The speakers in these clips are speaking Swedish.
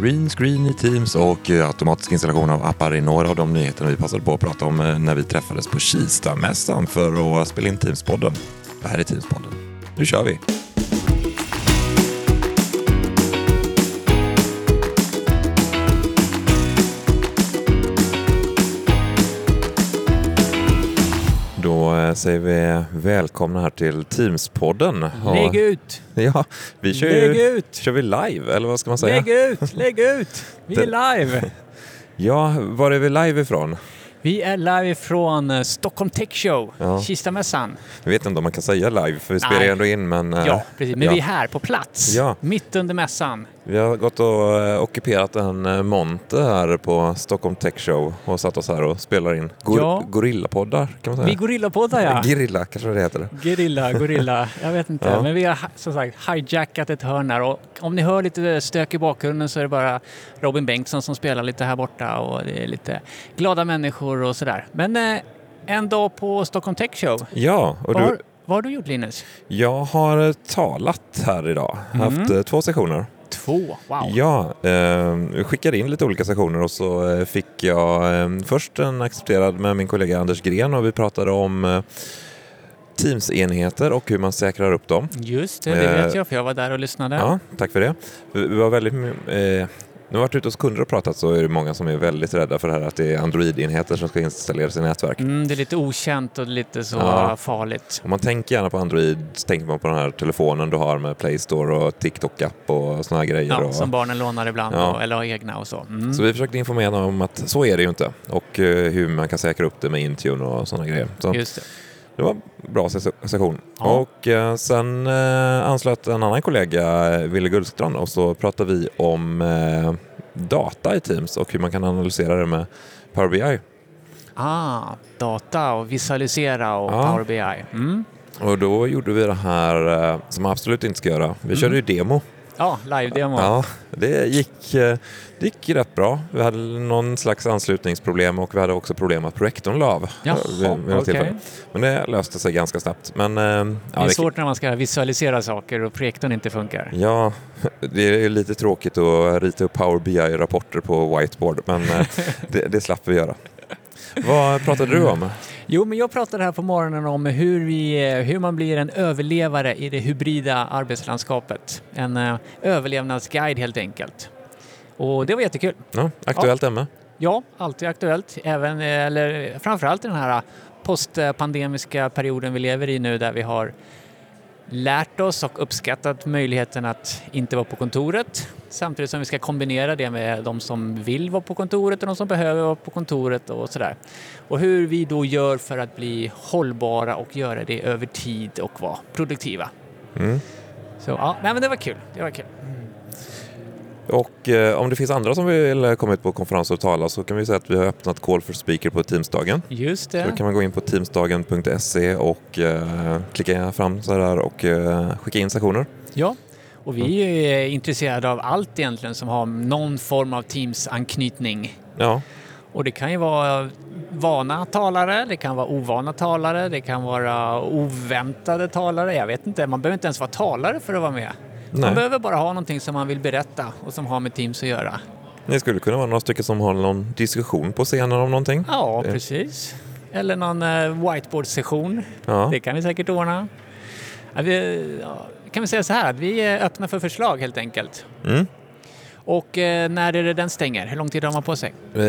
Green screen i Teams och eh, automatisk installation av appar är några av de nyheterna vi passade på att prata om eh, när vi träffades på Kista-mässan för att spela in Teams-podden. Det här är Teams-podden. Nu kör vi! Säger vi välkomna här till Teams-podden. Lägg ut! Ja, vi kör, Lägg ju, ut! kör vi live, eller vad ska man säga? Lägg ut! Lägg ut! Vi är live! Ja, var är vi live ifrån? Vi är live från eh, Stockholm Tech Show, Ja. Kistamässan. Jag vet inte om man kan säga live, för vi spelar Nej. ju ändå in, men... eh, Ja, precis. Men ja. vi är här på plats, Ja. mitt under mässan. Vi har gått och eh, ockuperat en eh, monter här på Stockholm Tech Show och satt oss här och spelar in gor- Ja. gorillapoddar, kan man säga. Vi Gorillapoddar ja. Gerilla kanske det heter. Gerilla, gorilla, jag vet inte. Ja. Men vi har ha- som sagt hijackat ett hörn här och om ni hör lite stök i bakgrunden så är det bara Robin Bengtsson som spelar lite här borta och det är lite glada människor och sådär. Men eh, en dag på Stockholm Tech Show. Ja, och du, vad har du gjort Linus? jag har talat här idag. Haft eh, två sessioner. Två, wow. Ja, eh, skickade in lite olika sessioner och så eh, fick jag eh, först en accepterad med min kollega Anders Gren och vi pratade om eh, Teams-enheter och hur man säkrar upp dem. Just det, det Eh, vet jag för jag var där och lyssnade. Ja, tack för det. Vi vi var väldigt... Nu har jag varit ute hos kunder och pratat så är det många som är väldigt rädda för det här att det är Android-enheter som ska installeras i nätverk. Mm, det är lite okänt och lite så Ja. farligt. Om man tänker gärna på Android så tänker man på den här telefonen du har med Play Store och TikTok-app och här grejer. Ja, och, som barnen lånar ibland Ja. och, eller har egna och så. Mm. Så vi försökte informera om att så är det ju inte och eh, hur man kan säkra upp det med Intune och sådana grejer. Så Just det. Det var en bra ses- session. Ja. Och eh, sen eh, anslöt en annan kollega, eh, Ville Gullstrand, och så pratade vi om eh, data i Teams och hur man kan analysera det med Power BI. Ah, data och visualisera och Ja. Power BI. Mm. Och då gjorde vi det här eh, som man absolut inte ska göra. Vi körde ju demo. Ja, live-demo. Ja, det gick, eh, det gick rätt bra. Vi hade någon slags anslutningsproblem och vi hade också problem att projektorn la av. Jaha, tillfälle. Men det löste sig ganska snabbt. Men, eh, ja, det är svårt när man ska visualisera saker och projektorn inte funkar. Ja, det är lite tråkigt att rita upp Power BI-rapporter på whiteboard, men eh, det, det slapp vi göra. Vad pratade du om? Jo, men jag pratade här på morgonen om hur, vi, hur man blir en överlevare i det hybrida arbetslandskapet. En eh, överlevnadsguide helt enkelt. Och det var jättekul. Ja, aktuellt ämne. Ja, alltid aktuellt. Även, eller framförallt i den här postpandemiska perioden vi lever i nu där vi har lärt oss och uppskattat möjligheten att inte vara på kontoret samtidigt som vi ska kombinera det med de som vill vara på kontoret och de som behöver vara på kontoret och sådär. Och hur vi då gör för att bli hållbara och göra det över tid och vara produktiva. Mm. Så ja, nej men det var kul. Det var kul. Och eh, om det finns andra som vill komma ut på konferenser och tala så kan vi säga att vi har öppnat Call for Speaker på Teamsdagen. Just Så det. då kan man gå in på teamsdagen.se och eh, klicka fram så där och eh, skicka in sessioner. Ja, och vi är ju intresserade av allt egentligen som har någon form av Teams-anknytning. Ja, Och det kan ju vara vana talare, det kan vara ovana talare, det kan vara oväntade talare. Jag vet inte, man behöver inte ens vara talare för att vara med. Nej. Man behöver bara ha någonting som man vill berätta och som har med Teams att göra. Det skulle kunna vara några stycken som har någon diskussion på scenen om någonting. Ja, Det- precis. Eller någon eh, whiteboard-session. Ja. Det kan vi säkert ordna. Ja, vi, kan vi säga så här att vi är öppna för förslag helt enkelt. Mm. Och eh, när är det den stänger? Hur lång tid har man på sig? Eh,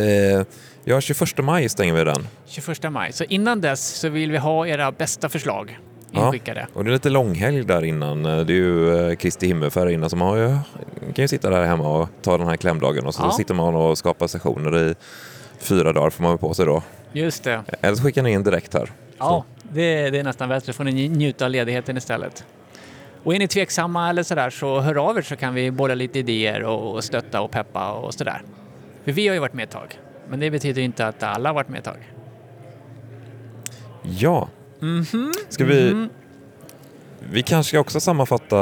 ja, 21 maj stänger vi den. 21 maj. Så innan dess så vill vi ha era bästa förslag Ja. inskickade. Och det är lite långhelg där innan. Det är ju eh, Kristi himmelfärd innan så man har ju, kan ju sitta där hemma och ta den här klämdagen och så Ja. sitter man och skapar sessioner i fyra dagar får man på sig då. Just det. Eller så skickar ni in direkt här. Ja, det, det är nästan bättre. får ni njuta av ledigheten istället. Och är ni tveksamma eller sådär så hör av er så kan vi bolla lite idéer och, och stötta och peppa och sådär. För vi har ju varit med ett tag. Men det betyder inte att alla har varit med ett tag. Ja, ska vi... Vi kanske ska också sammanfatta,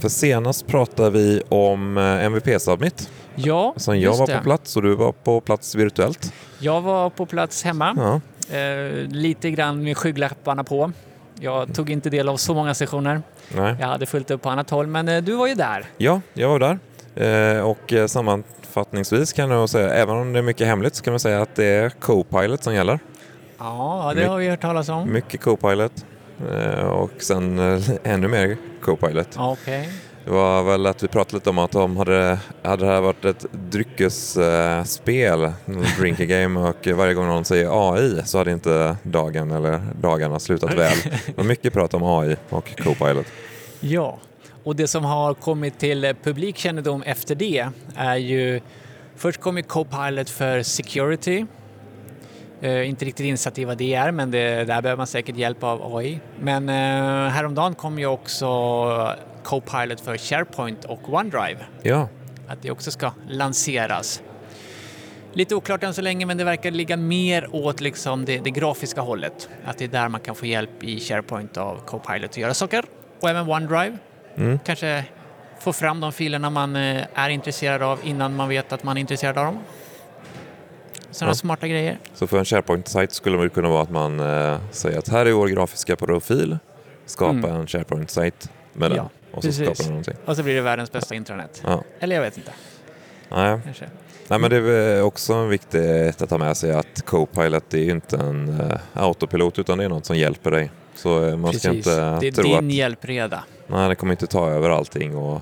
för senast pratade vi om eh, MVP Submit. Ja, Som jag var det. på plats och du var på plats virtuellt. Jag var på plats hemma. Ja. Eh, lite grann med skygglapparna på. Jag tog inte del av så många sessioner. Nej. Jag hade fullt upp på annat håll, men eh, du var ju där. Ja, jag var där. Eh, och eh, sammanfattningsvis kan jag säga, även om det är mycket hemligt, så kan man säga att det är Copilot som gäller. Ja, det har vi hört talas om. Mycket Copilot eh, och sen eh, ännu mer Copilot. Okej. Det var väl att vi pratade lite om att de hade, hade det här varit ett dryckesspel, drink a game och varje gång någon säger AI så hade inte dagen eller dagarna slutat väl. Det var mycket prat om AI och Copilot. Ja, och det som har kommit till publikkännedom efter det är ju först kom ju Copilot för Security. Eh, inte riktigt insatt i vad det är, men det, där behöver man säkert hjälp av AI. Men eh, häromdagen kom ju också Copilot för SharePoint och OneDrive. Ja, Att det också ska lanseras. Lite oklart än så länge, men det verkar ligga mer åt liksom det, det grafiska hållet. Att det är där man kan få hjälp i SharePoint av Copilot att göra saker. Och även OneDrive. Mm. Kanske få fram de filerna man eh, är intresserad av innan man vet att man är intresserad av dem. Sådana Ja. smarta grejer. så för en SharePoint-sajt skulle det kunna vara att man eh, säger att här är vår grafiska profil, skapa Mm. en SharePoint-sajt med den Ja, och så precis. skapar man någonting. Och så blir det världens bästa intranät. Ja. Eller jag vet inte. Nej. Kanske. Nej, men det är också viktigt att ta med sig att Copilot det är inte en eh, autopilot utan det är något som hjälper dig. Så eh, man ska Precis. inte Det är tro din att hjälpreda. nej, det kommer inte ta över allting och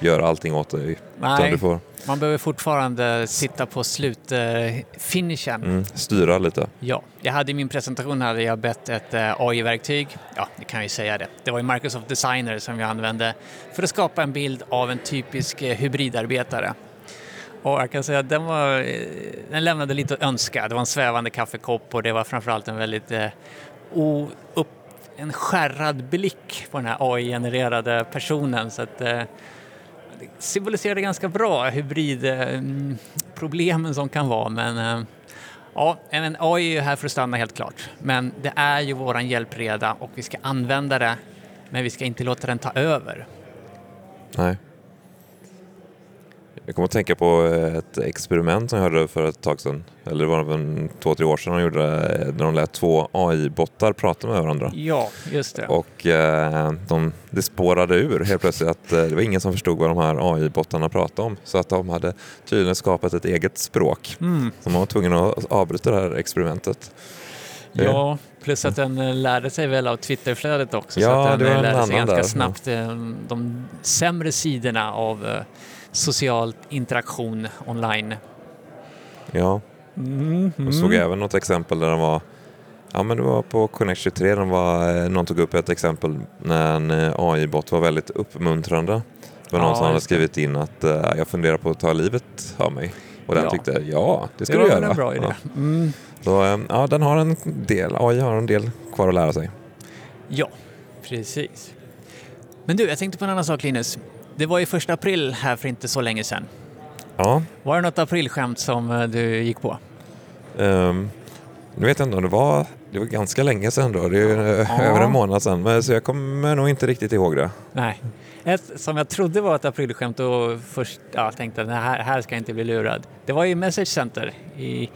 göra allting åt dig. Nej, man behöver fortfarande sitta på slutfinishen. mm, styra lite. Ja, jag hade i min presentation hade jag bett ett eh, AI-verktyg, ja det kan jag ju säga det, det var ju Microsoft Designer som jag använde för att skapa en bild av en typisk eh, hybridarbetare. Och jag kan säga att den, var, eh, den lämnade lite att önska. Det var en svävande kaffekopp och det var framförallt en väldigt eh, o, upp, en skärrad blick på den här AI-genererade personen. Så att, eh, symboliserade ganska bra hybridproblemen som kan vara. Men eh, ja, men AI är ju här för att stanna helt klart. Men det är ju våran hjälpreda och vi ska använda det. Men vi ska inte låta den ta över. Nej. Jag kommer att tänka på eh, ett experiment som jag hörde för ett tag sedan. Eller det var väl två, tre år sedan de gjorde det, när de lät två AI-bottar prata med varandra. Ja, just det. Och eh, de, det spårade ur helt plötsligt att eh, det var ingen som förstod vad de här AI-bottarna pratade om. Så att de hade tydligen skapat ett eget språk. Mm. Så man var tvungen att avbryta det här experimentet. Ja, plus att den eh, lärde sig väl av Twitterflödet också. Ja, så att den eh, lärde sig ganska där. snabbt eh, de sämre sidorna av eh, social interaktion online. Ja, Mm. jag såg även något exempel där de var Ja men det var på Connect 23, de var, eh, någon tog upp ett exempel när en eh, AI-bot var väldigt uppmuntrande. Det var någon Ja, som hade det. skrivit in att eh, jag funderar på att ta livet av mig. Och den Ja. tyckte ja, det ska det du var göra. väl en bra idé. Ja. Mm. Så eh, ja, den har en del, AI har en del kvar att lära sig. Ja, precis. Men du, jag tänkte på en annan sak Linus. Det var ju första april här för inte så länge sedan. Ja, Var det något aprilskämt som eh, du gick på? ehm, nu vet jag inte om det var, det var ganska länge sedan då, det är ju eh, Ja. över en månad sedan, men, så jag kommer nog inte riktigt ihåg det. Nej. Ett som jag trodde var ett aprilskämt och först ja, tänkte att här, här ska jag inte bli lurad. Det var i Message Center i,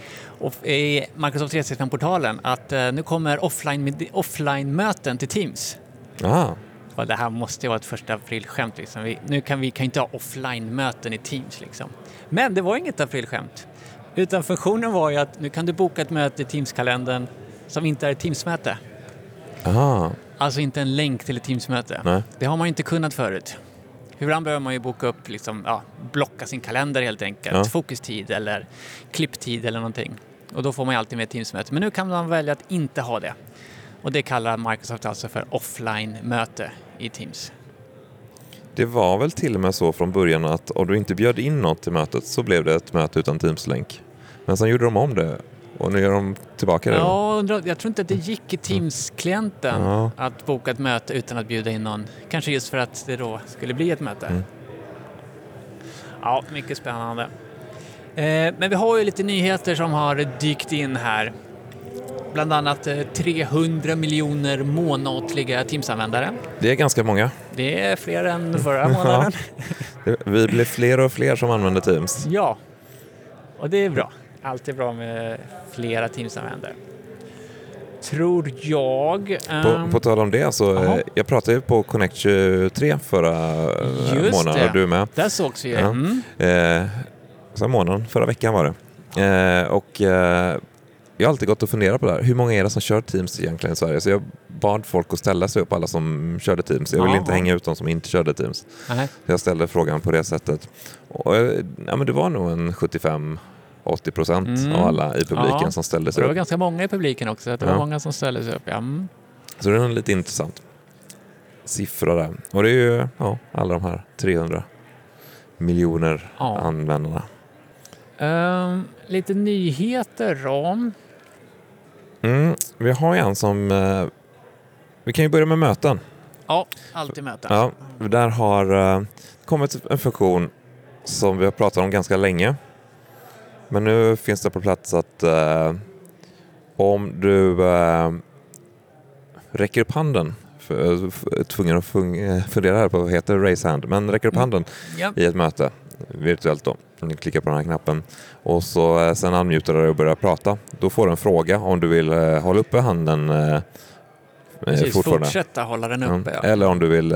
i Microsoft 365-portalen att eh, nu kommer offline- offline-möten till Teams. Ah, Och det här måste ju vara ett första aprilskämt. Liksom. Vi, nu kan vi kan inte ha offline-möten i Teams. Liksom. Men det var inget aprilskämt. Utan funktionen var ju att nu kan du boka ett möte i Teams-kalendern som inte är ett Teams-möte. ah, Alltså inte en länk till ett Teams-möte. nej. Det har man ju inte kunnat förut. Ibland behöver man ju boka upp, liksom, ja, blocka sin kalender helt enkelt. Ja. Fokustid eller klipptid eller någonting. Och då får man ju alltid med Teams-möte. Men nu kan man välja att inte ha det. Och det kallar Microsoft alltså för offline-möte i Teams. Det var väl till och med så från början att om du inte bjöd in något till mötet så blev det ett möte utan Teams-länk. Men sen gjorde de om det och nu gör de tillbaka det. Ja, jag tror inte att det gick i Teams-klienten Ja. att boka ett möte utan att bjuda in någon. Kanske just för att det då skulle bli ett möte. Mm. Ja, mycket spännande. Eh, men vi har ju lite nyheter som har dykt in här. Bland annat eh, 300 miljoner månatliga Teams-användare. Det är ganska många. Det är fler än förra månaden. Det- Vi blir fler och fler som använder Teams. Ja, och det är bra. Alltid bra med flera Teams-användare. tror jag. På, Ehm, på tal om det, så eh, jag pratade ju på Connect 23 förra eh, Just månaden, det. och du med. Där sågs vi. Ja. Mm. Eh, så månaden, förra veckan var det. Eh, och eh, jag har alltid gått och funderat på det här. Hur många är det som kör Teams egentligen i Sverige? Så jag bad folk att ställa sig upp, alla som körde Teams. Jag ville Ja. inte hänga ut de som inte körde Teams. Nej. Jag ställde frågan på det sättet. Och, eh, ja, men det var nog en 75-80 procent Mm. av alla i publiken Ja. som ställde sig det var upp. ganska många i publiken också. Det Ja. var många som ställde sig upp. Ja. Mm. Så det är en lite intressant siffra där. Och det är ju ja, alla de här 300 miljoner Ja. användarna. Ehm, lite nyheter då. Mm, vi har ju en som... Eh, vi kan ju börja med möten. Ja, alltid möten. Ja, där har eh, kommit en funktion som vi har pratat om ganska länge. Men nu finns det på plats att eh, om du eh, räcker upp handen, för, tvungen att eh, fundera här på vad heter raise hand, men räcker upp Mm. handen Ja. i ett möte virtuellt då. Ni klickar på den här knappen och så eh, sen unmutar du och börjar prata. Då får du en fråga om du vill eh, hålla uppe handen eh, Precis, fortfarande. fortsätta hålla den Ja, uppe. Ja. Eller om du vill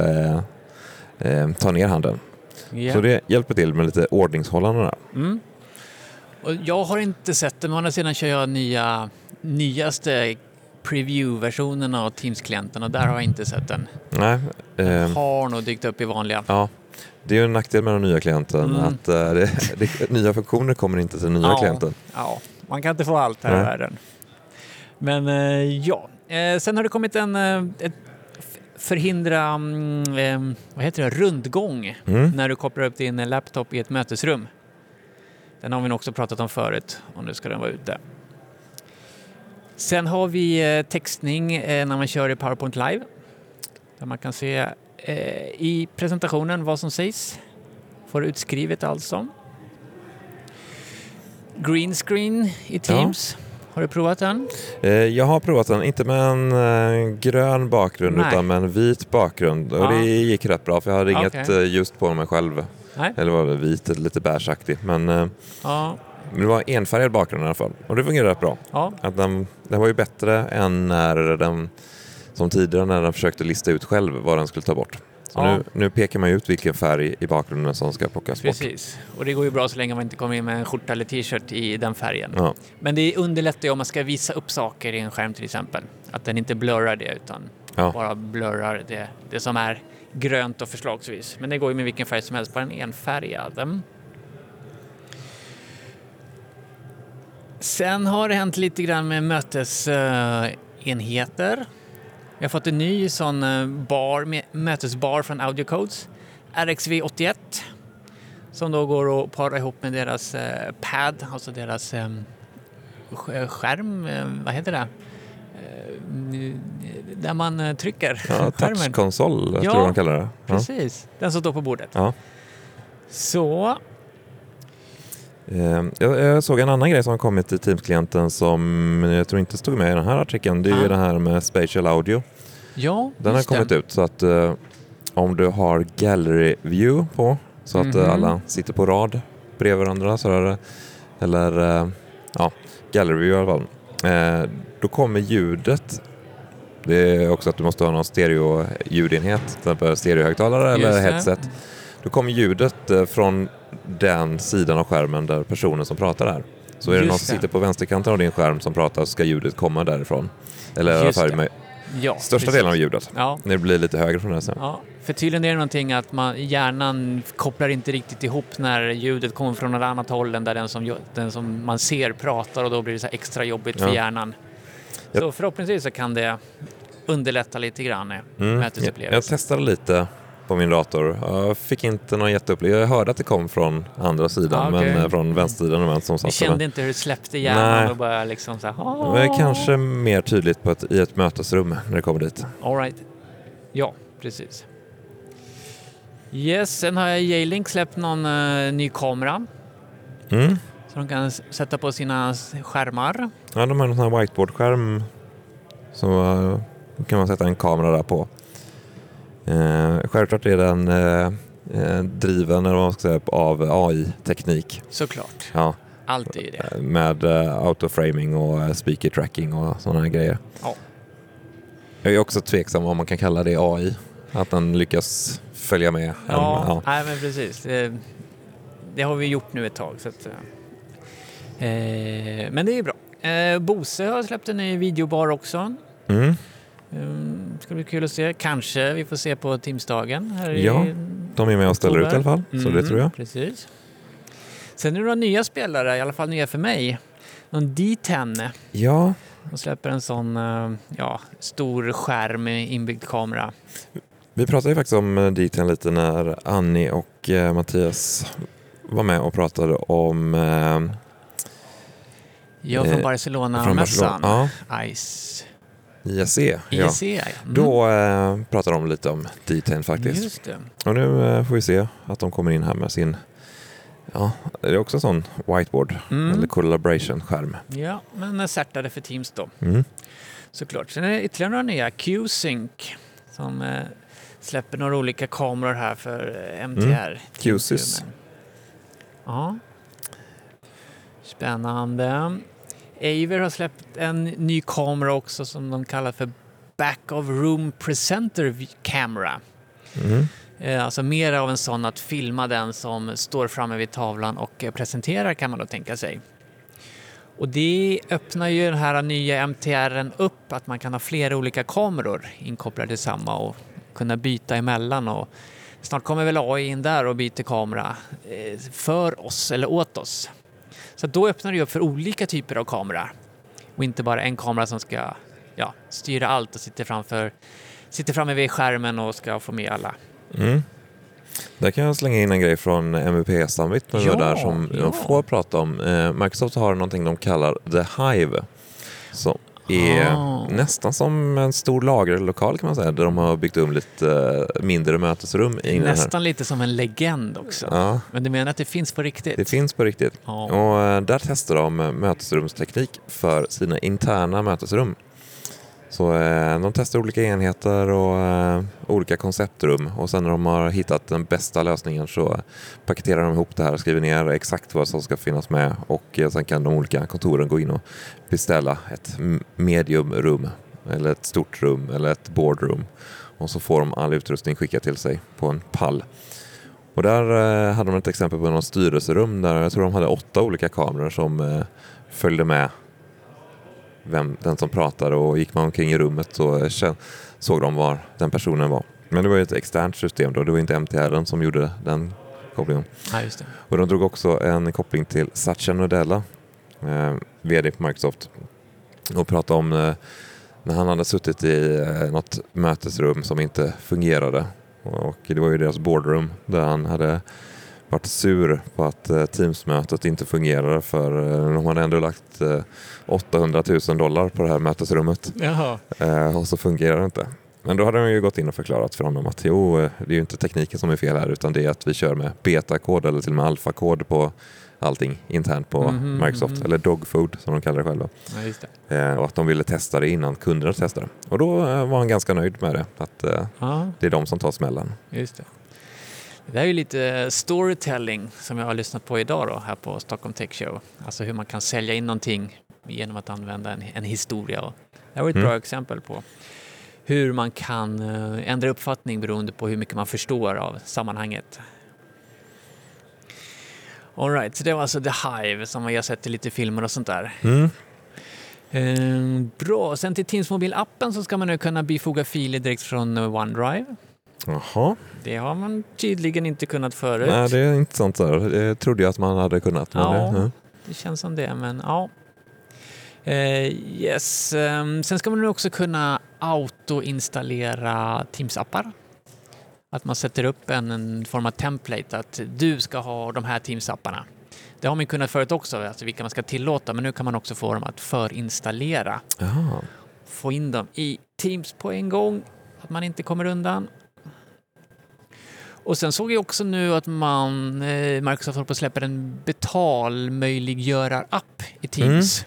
ta ner handen. Ja. Så det hjälper till med lite ordningshållande där. Mm. Och jag har inte sett det, men å andra sidan kör jag nya, nyaste preview-versionen av Teams-klienten och där har jag inte sett den. Nej, eh, Har nog dykt upp i vanliga. ja. Det är ju en nackdel med den nya klienten Mm. att eh, det, det, nya funktioner kommer inte till den nya Ja. klienten. Ja, man kan inte få allt här i världen. Men eh, ja, eh, sen har det kommit en ett förhindra, mm, vad heter det, rundgång Mm. när du kopplar upp din laptop i ett mötesrum. Den har vi nog också pratat om förut och nu ska den vara ute. Sen har vi textning när man kör i PowerPoint Live. Där man kan se i presentationen vad som sägs. Får utskrivet alltså. Green screen i Teams. Har du provat den? Eh, jag har provat den, inte med en eh, grön bakgrund Nej. utan med en vit bakgrund. Och Ja. det gick rätt bra för jag hade inget Okej. eh, ljust på mig själv. Nej. Eller var det vit, lite beigeaktig. Men eh, Ja. det var enfärgad bakgrund i alla fall. Och det fungerade rätt bra. ja. Att den, den var ju bättre än när den, som tidigare när den försökte lista ut själv vad den skulle ta bort. Så Ja. nu, nu pekar man ut vilken färg i bakgrunden som ska plockas bort. Precis. Och det går ju bra så länge man inte kommer in med en skjorta eller t-shirt i den färgen. Ja. Men det underlättar ju om man ska visa upp saker i en skärm till exempel. Att den inte blurrar det utan Ja. bara blurrar det, det som är grönt och förslagsvis. Men det går ju med vilken färg som helst, bara en enfärgad. Sen har det hänt lite grann med mötesenheter. Vi har fått en ny sån eh, bar, mötesbar från Audiocodes, RXV81, som då går att para ihop med deras eh, pad, alltså deras eh, sk- skärm, eh, vad heter det? Eh, där man eh, trycker Ja, touchkonsol tror jag de kallar det. Ja. Precis, den som står på bordet. Ja. Så, Eh, Jag, jag såg en annan grej som har kommit i Teams-klienten som jag tror inte stod med i den här artikeln. Det är ju Ah. det här med spatial audio. ja, Den har kommit ut så att eh, om du har gallery view på så att eh, Mhm. alla sitter på rad bredvid varandra så är det, eller eh, ja, gallery view i alla fall. Eh, då kommer ljudet det är också att du måste ha någon stereo-ljudenhet, till exempel stereohögtalare eller headset. Då kommer ljudet eh, från den sidan av skärmen där personen som pratar är. Så är det Just någon som det. sitter på vänsterkanten av din skärm som pratar så ska ljudet komma därifrån. Eller i alla fall det. med Ja, största precis. delen av ljudet. Ja, Det blir lite högre från det sen. Ja, för tydligen är det någonting att man, hjärnan kopplar inte riktigt ihop när ljudet kommer från något annat håll än där den som, den som man ser pratar och då blir det så extra jobbigt för Ja. hjärnan. Ja. Så förhoppningsvis så kan det underlätta lite grann eh, Mm. Jag, jag mötesupplevelsen. testade lite på min dator. Jag fick inte någon jätteupplevelse. Jag hörde att det kom från andra sidan, Ah, okej. men eh, från vänstersidan och som satt kände med. inte hur det släppte hjärnan Nej. och bara liksom så här, Det var "Ah." kanske mer tydligt på ett, i ett mötesrum när det kommer dit. All right. Ja, precis. Yes, sen har J-Link släppt någon eh, ny kamera Mm. som de kan sätta på sina skärmar. Ja, de har en sån här whiteboard-skärm så eh, då kan man sätta en kamera där på. Eh, självklart är den eh, eh, driven eller man ska säga, av AI-teknik. Såklart. Ja, Allt är ju det. med autoframing och speaker tracking och sådana här grejer. Ja. Jag är också tveksam om man kan kalla det AI. Att den lyckas följa med. Ja, ja. Nej, men precis. Det, det har vi gjort nu ett tag. Så att, eh, men det är bra. Eh, Bose har släppt en ny videobar också. Mm. Um, ska bli kul att se. Kanske vi får se på Teamsdagen. Här i Ja, De är med och ställer ut i alla fall, så det Mm, tror jag. Precis. Sen är det några nya spelare, i alla fall nya för mig. Någon D10. Ja, De släpper en sån eh, ja, stor skärm med inbyggd kamera. vi pratade ju faktiskt om eh, dit lite när Annie och eh, Mattias var med och pratade om eh, Jag från Barcelona-mässan. Ja, Ice. ISE. Ja. IC, ja. Mm. Då eh, pratade de lite om D10 faktiskt. Och nu eh, får vi se att de kommer in här med sin, ja, det är också en sån whiteboard Mm. eller collaboration-skärm. Ja, men är för Teams då, Mm. såklart. Sen är det ytterligare några nya. Q-Sync som eh, släpper några olika kameror här för eh, MTR. Q-Sys. Ja. Spännande. Aver har släppt en ny kamera också som de kallar för Back of Room Presenter Camera. Mm. Eh, Alltså mer av en sån att filma den som står framme vid tavlan och eh, presenterar kan man då tänka sig. Och det öppnar ju den här nya MTRen upp att man kan ha flera olika kameror inkopplade till samma och kunna byta emellan och snart kommer väl AI in där och byter kamera eh, för oss eller åt oss. Så då öppnar det upp för olika typer av kamera och inte bara en kamera som ska ja, styra allt och sitter framför sitter framme vid skärmen och ska få med alla. Mm. Där kan jag slänga in en grej från MVP Summit när Ja, där som ja. de får prata om. Eh, Microsoft har någonting de kallar The Hive som är Ah. nästan som en stor lagerlokal kan man säga där de har byggt um lite eh, mindre mötesrum. I. Nästan lite som en legend också. Ja, Men du menar att det finns på riktigt? det finns på riktigt. Ja. Och eh, där testar de mötesrumsteknik för sina interna mötesrum. Så eh, de testar olika enheter och eh, olika konceptrum. Och sen när de har hittat den bästa lösningen så paketerar de ihop det här och skriver ner exakt vad som ska finnas med. Och eh, sen kan de olika kontoren gå in och beställa ett mediumrum eller ett stort rum eller ett boardroom. Och så får de all utrustning skickad till sig på en pall. Och där eh, hade de ett exempel på något styrelserum där jag tror de hade åtta olika kameror som eh, följde med vem, den som pratade och gick man omkring i rummet så såg de var den personen var. Men det var ju ett externt system då, det var inte MTR som gjorde den kopplingen. Ja, just det. Och de drog också en koppling till Satya Nadella, eh, VD på Microsoft, och pratade om eh, när han hade suttit i eh, något mötesrum som inte fungerade. Och det var ju deras boardroom där han hade varit sur på att eh, Teams-mötet inte fungerade för eh, de hade ändå lagt eh, 800 000 dollar på det här mötesrummet Jaha. eh, och så fungerar det inte. Men då hade de ju gått in och förklarat för honom att jo, eh, det är ju inte tekniken som är fel här utan det är att vi kör med betakod eller till och med alfakod på allting internt på Mhm, Microsoft, mhm. eller dogfood som de kallar det själva. Ja, det. Eh, och att de ville testa det innan kunderna testade. Och då eh, var han ganska nöjd med det, att eh, det är de som tar smällen. just det. Det där är lite storytelling som jag har lyssnat på idag då, här på Stockholm Tech Show. Alltså hur man kan sälja in någonting genom att använda en, en historia. Det här var ett Mm. bra exempel på hur man kan eh, ändra uppfattning beroende på hur mycket man förstår av sammanhanget. All right, så det var alltså The Hive som vi har sett i lite filmer och sånt där. Mm. Eh, bra, sen till Teams mobilappen så ska man nu kunna bifoga filer direkt från eh, OneDrive. Jaha, Det har man tydligen inte kunnat förut. nej det är inte sånt där. Det trodde jag att man hade kunnat. Men Ja. det, ja. Det känns som det, men ja. Eh, yes. ehm, sen ska man nu också kunna autoinstallera Teams-appar. Att man sätter upp en, en form av template att du ska ha de här Teams-apparna. Det har man kunnat förut också, alltså vilka man ska tillåta, men nu kan man också få dem att förinstallera. Jaha. Få in dem i Teams på en gång, att man inte kommer undan. Och sen såg jag också nu att man, eh, Microsoft håller på att släppa en betalmöjliggörar-app i Teams.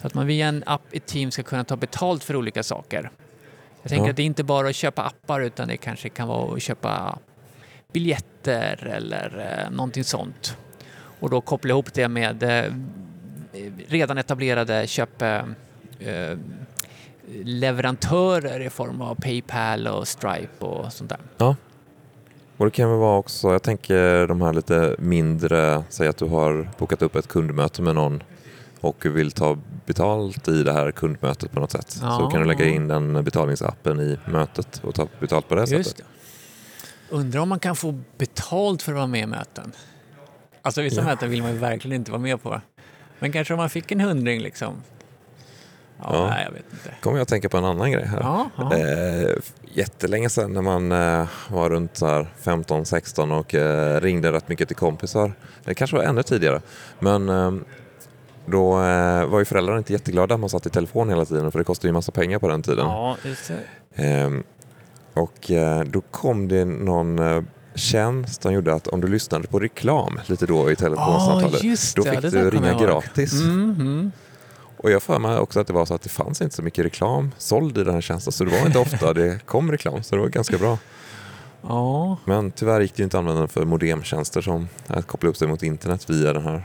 Så att man via en app i Teams ska kunna ta betalt för olika saker. Jag tänker Ja. att det är inte bara att köpa appar utan det kanske kan vara att köpa biljetter eller eh, någonting sånt. och då koppla ihop det med eh, redan etablerade köp eh, eh, leverantörer i form av Paypal och Stripe och sånt där. Och det kan väl vara också, jag tänker de här lite mindre, säg att du har bokat upp ett kundmöte med någon och vill ta betalt i det här kundmötet på något sätt. Så Ja. kan du lägga in den betalningsappen i mötet och ta betalt på det Just sättet. det. Undrar om man kan få betalt för att vara med i möten? Alltså vissa Ja. möten vill man ju verkligen inte vara med på. Men kanske om man fick en hundring liksom? Ja, Ja. Nej, jag vet inte. kommer jag att tänka på en annan grej här. Ja, ja. Eh, jättelänge sedan när man eh, var runt så här 15-16 och eh, ringde rätt mycket till kompisar. Det kanske var ännu tidigare. Men eh, då eh, var ju föräldrarna inte jätteglada att man satt i telefon hela tiden för det kostade ju massa pengar på den tiden. ja just. Ehm, och eh, då kom det någon tjänst som gjorde att om du lyssnade på reklam lite då i telefonsamtalet, Ja, just då fick det du ringa gratis. Mm, mm. Och jag för mig också att det var så att det fanns inte så mycket reklam såld i den här tjänsten, så det var inte ofta det kom reklam, så det var ganska bra. Ja, Men tyvärr gick det inte att använda den för modemtjänster som att koppla upp sig mot internet via den här.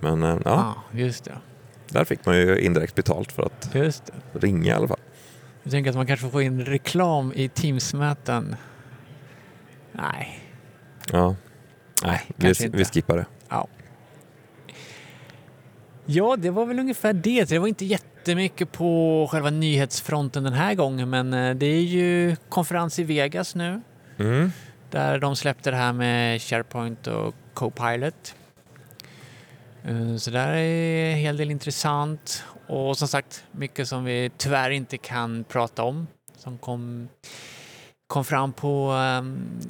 Men eh, ja, ja, just det. där fick man ju indirekt betalt för att ringa i alla fall. Jag tänker att man kanske får få in reklam i Teams-möten. Nej, Ja. Nej, vi, vi skippar det. Ja, det var väl ungefär det. Det var inte jättemycket på själva nyhetsfronten den här gången, men eh, det är ju konferens i Vegas nu Mm. där de släppte det här med SharePoint och Copilot. Eh, Så där är en hel del intressant och som sagt mycket som vi tyvärr inte kan prata om som kom, kom fram på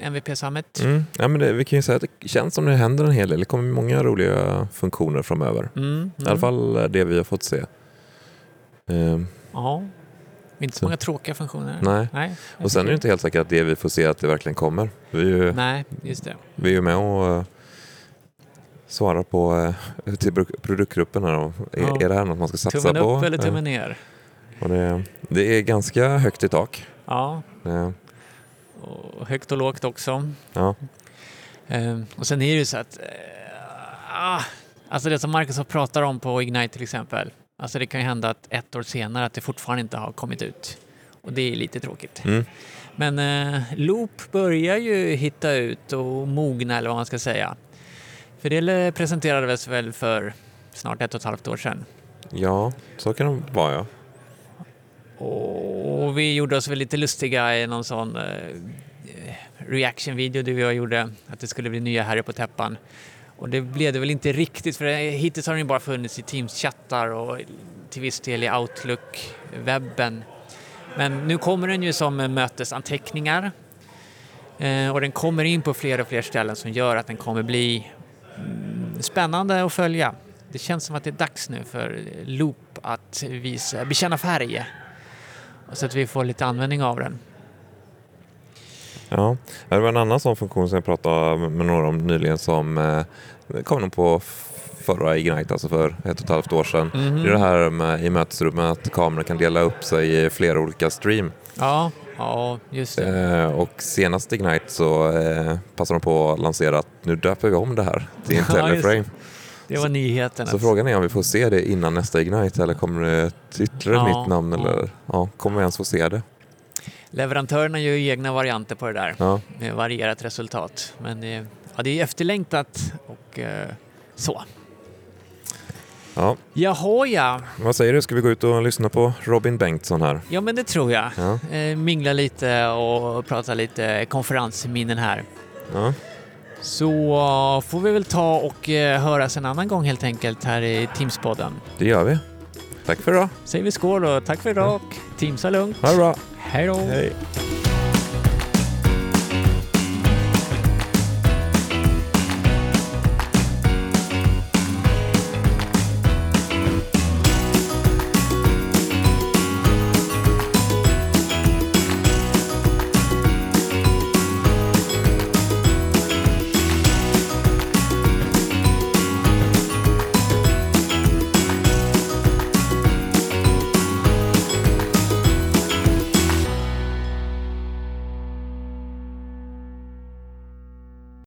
MVP Summit. Mm. Ja, men det, vi kan ju säga att det känns som det händer en hel del. Det kommer många roliga funktioner framöver. Mm, I alla fall eh, det vi har fått se. Ehm, Ja, inte så många tråkiga funktioner. nej. Nej, Och sen är det inte helt säkert att det vi får se att det verkligen kommer. Vi är ju, Nej, just det. vi är ju med och eh, svarar på eh, till produktgruppen här. då. Är, Ja. är det här något man ska satsa Tummen på? upp eller tummen ner? Och det, det är ganska högt i tak. Ja, och högt och lågt också. Ja. Ehm, och sen är det ju så att eh, ah, alltså det som Microsoft pratar om på Ignite till exempel. Alltså det kan ju hända att ett år senare att det fortfarande inte har kommit ut. Och det är lite tråkigt. Mm. Men eh, Loop börjar ju hitta ut och mogna eller vad man ska säga. För det presenterades väl för snart ett och ett halvt år sedan. ja, så kan det vara ja. Och vi gjorde oss väl lite lustiga i någon sån eh, reaction-video där vi gjorde att det skulle bli nya Harry på täppan. Och det blev det väl inte riktigt för hittills har den ju bara funnits i Teams-chattar och till viss del i Outlook-webben. Men nu kommer den ju som mötesanteckningar eh, och den kommer in på fler och fler ställen som gör att den kommer bli mm, spännande att följa. Det känns som att det är dags nu för Loop att visa, bekänna färg så att vi får lite användning av den. Ja, det var en annan sån funktion som jag pratade med några om nyligen som eh, kom nog på förra Ignite, alltså för ett och ett halvt år sedan. Mhm. Det är det här med, i mötesrummet att kameran kan dela upp sig i flera olika stream. Ja, ja, just det. Eh, och senast Ignite så eh, passade de på att lansera att nu döper vi om det här till Ja, Intelliframe. Det var nyheten. Så frågan är om vi får se det innan nästa Ignite eller kommer det ett ytterligare Ja, nytt namn? Eller, ja, kommer vi ens få se det? Leverantörerna gör ju egna varianter på det där Ja. med varierat resultat. Men eh, ja, det är efterlängtat och eh, så. Ja. Jaha ja, Vad säger du, ska vi gå ut och lyssna på Robin Bengtsson här? ja men det tror jag. Ja. Eh, mingla lite och prata lite konferensminnen här. Ja. Så eh, får vi väl ta och eh, höras en annan gång helt enkelt här i Teamspodden. Det gör vi. Tack för idag. Säger vi skål och tack för idag Teamsa lugnt. Ha det bra. Hej då! Hej.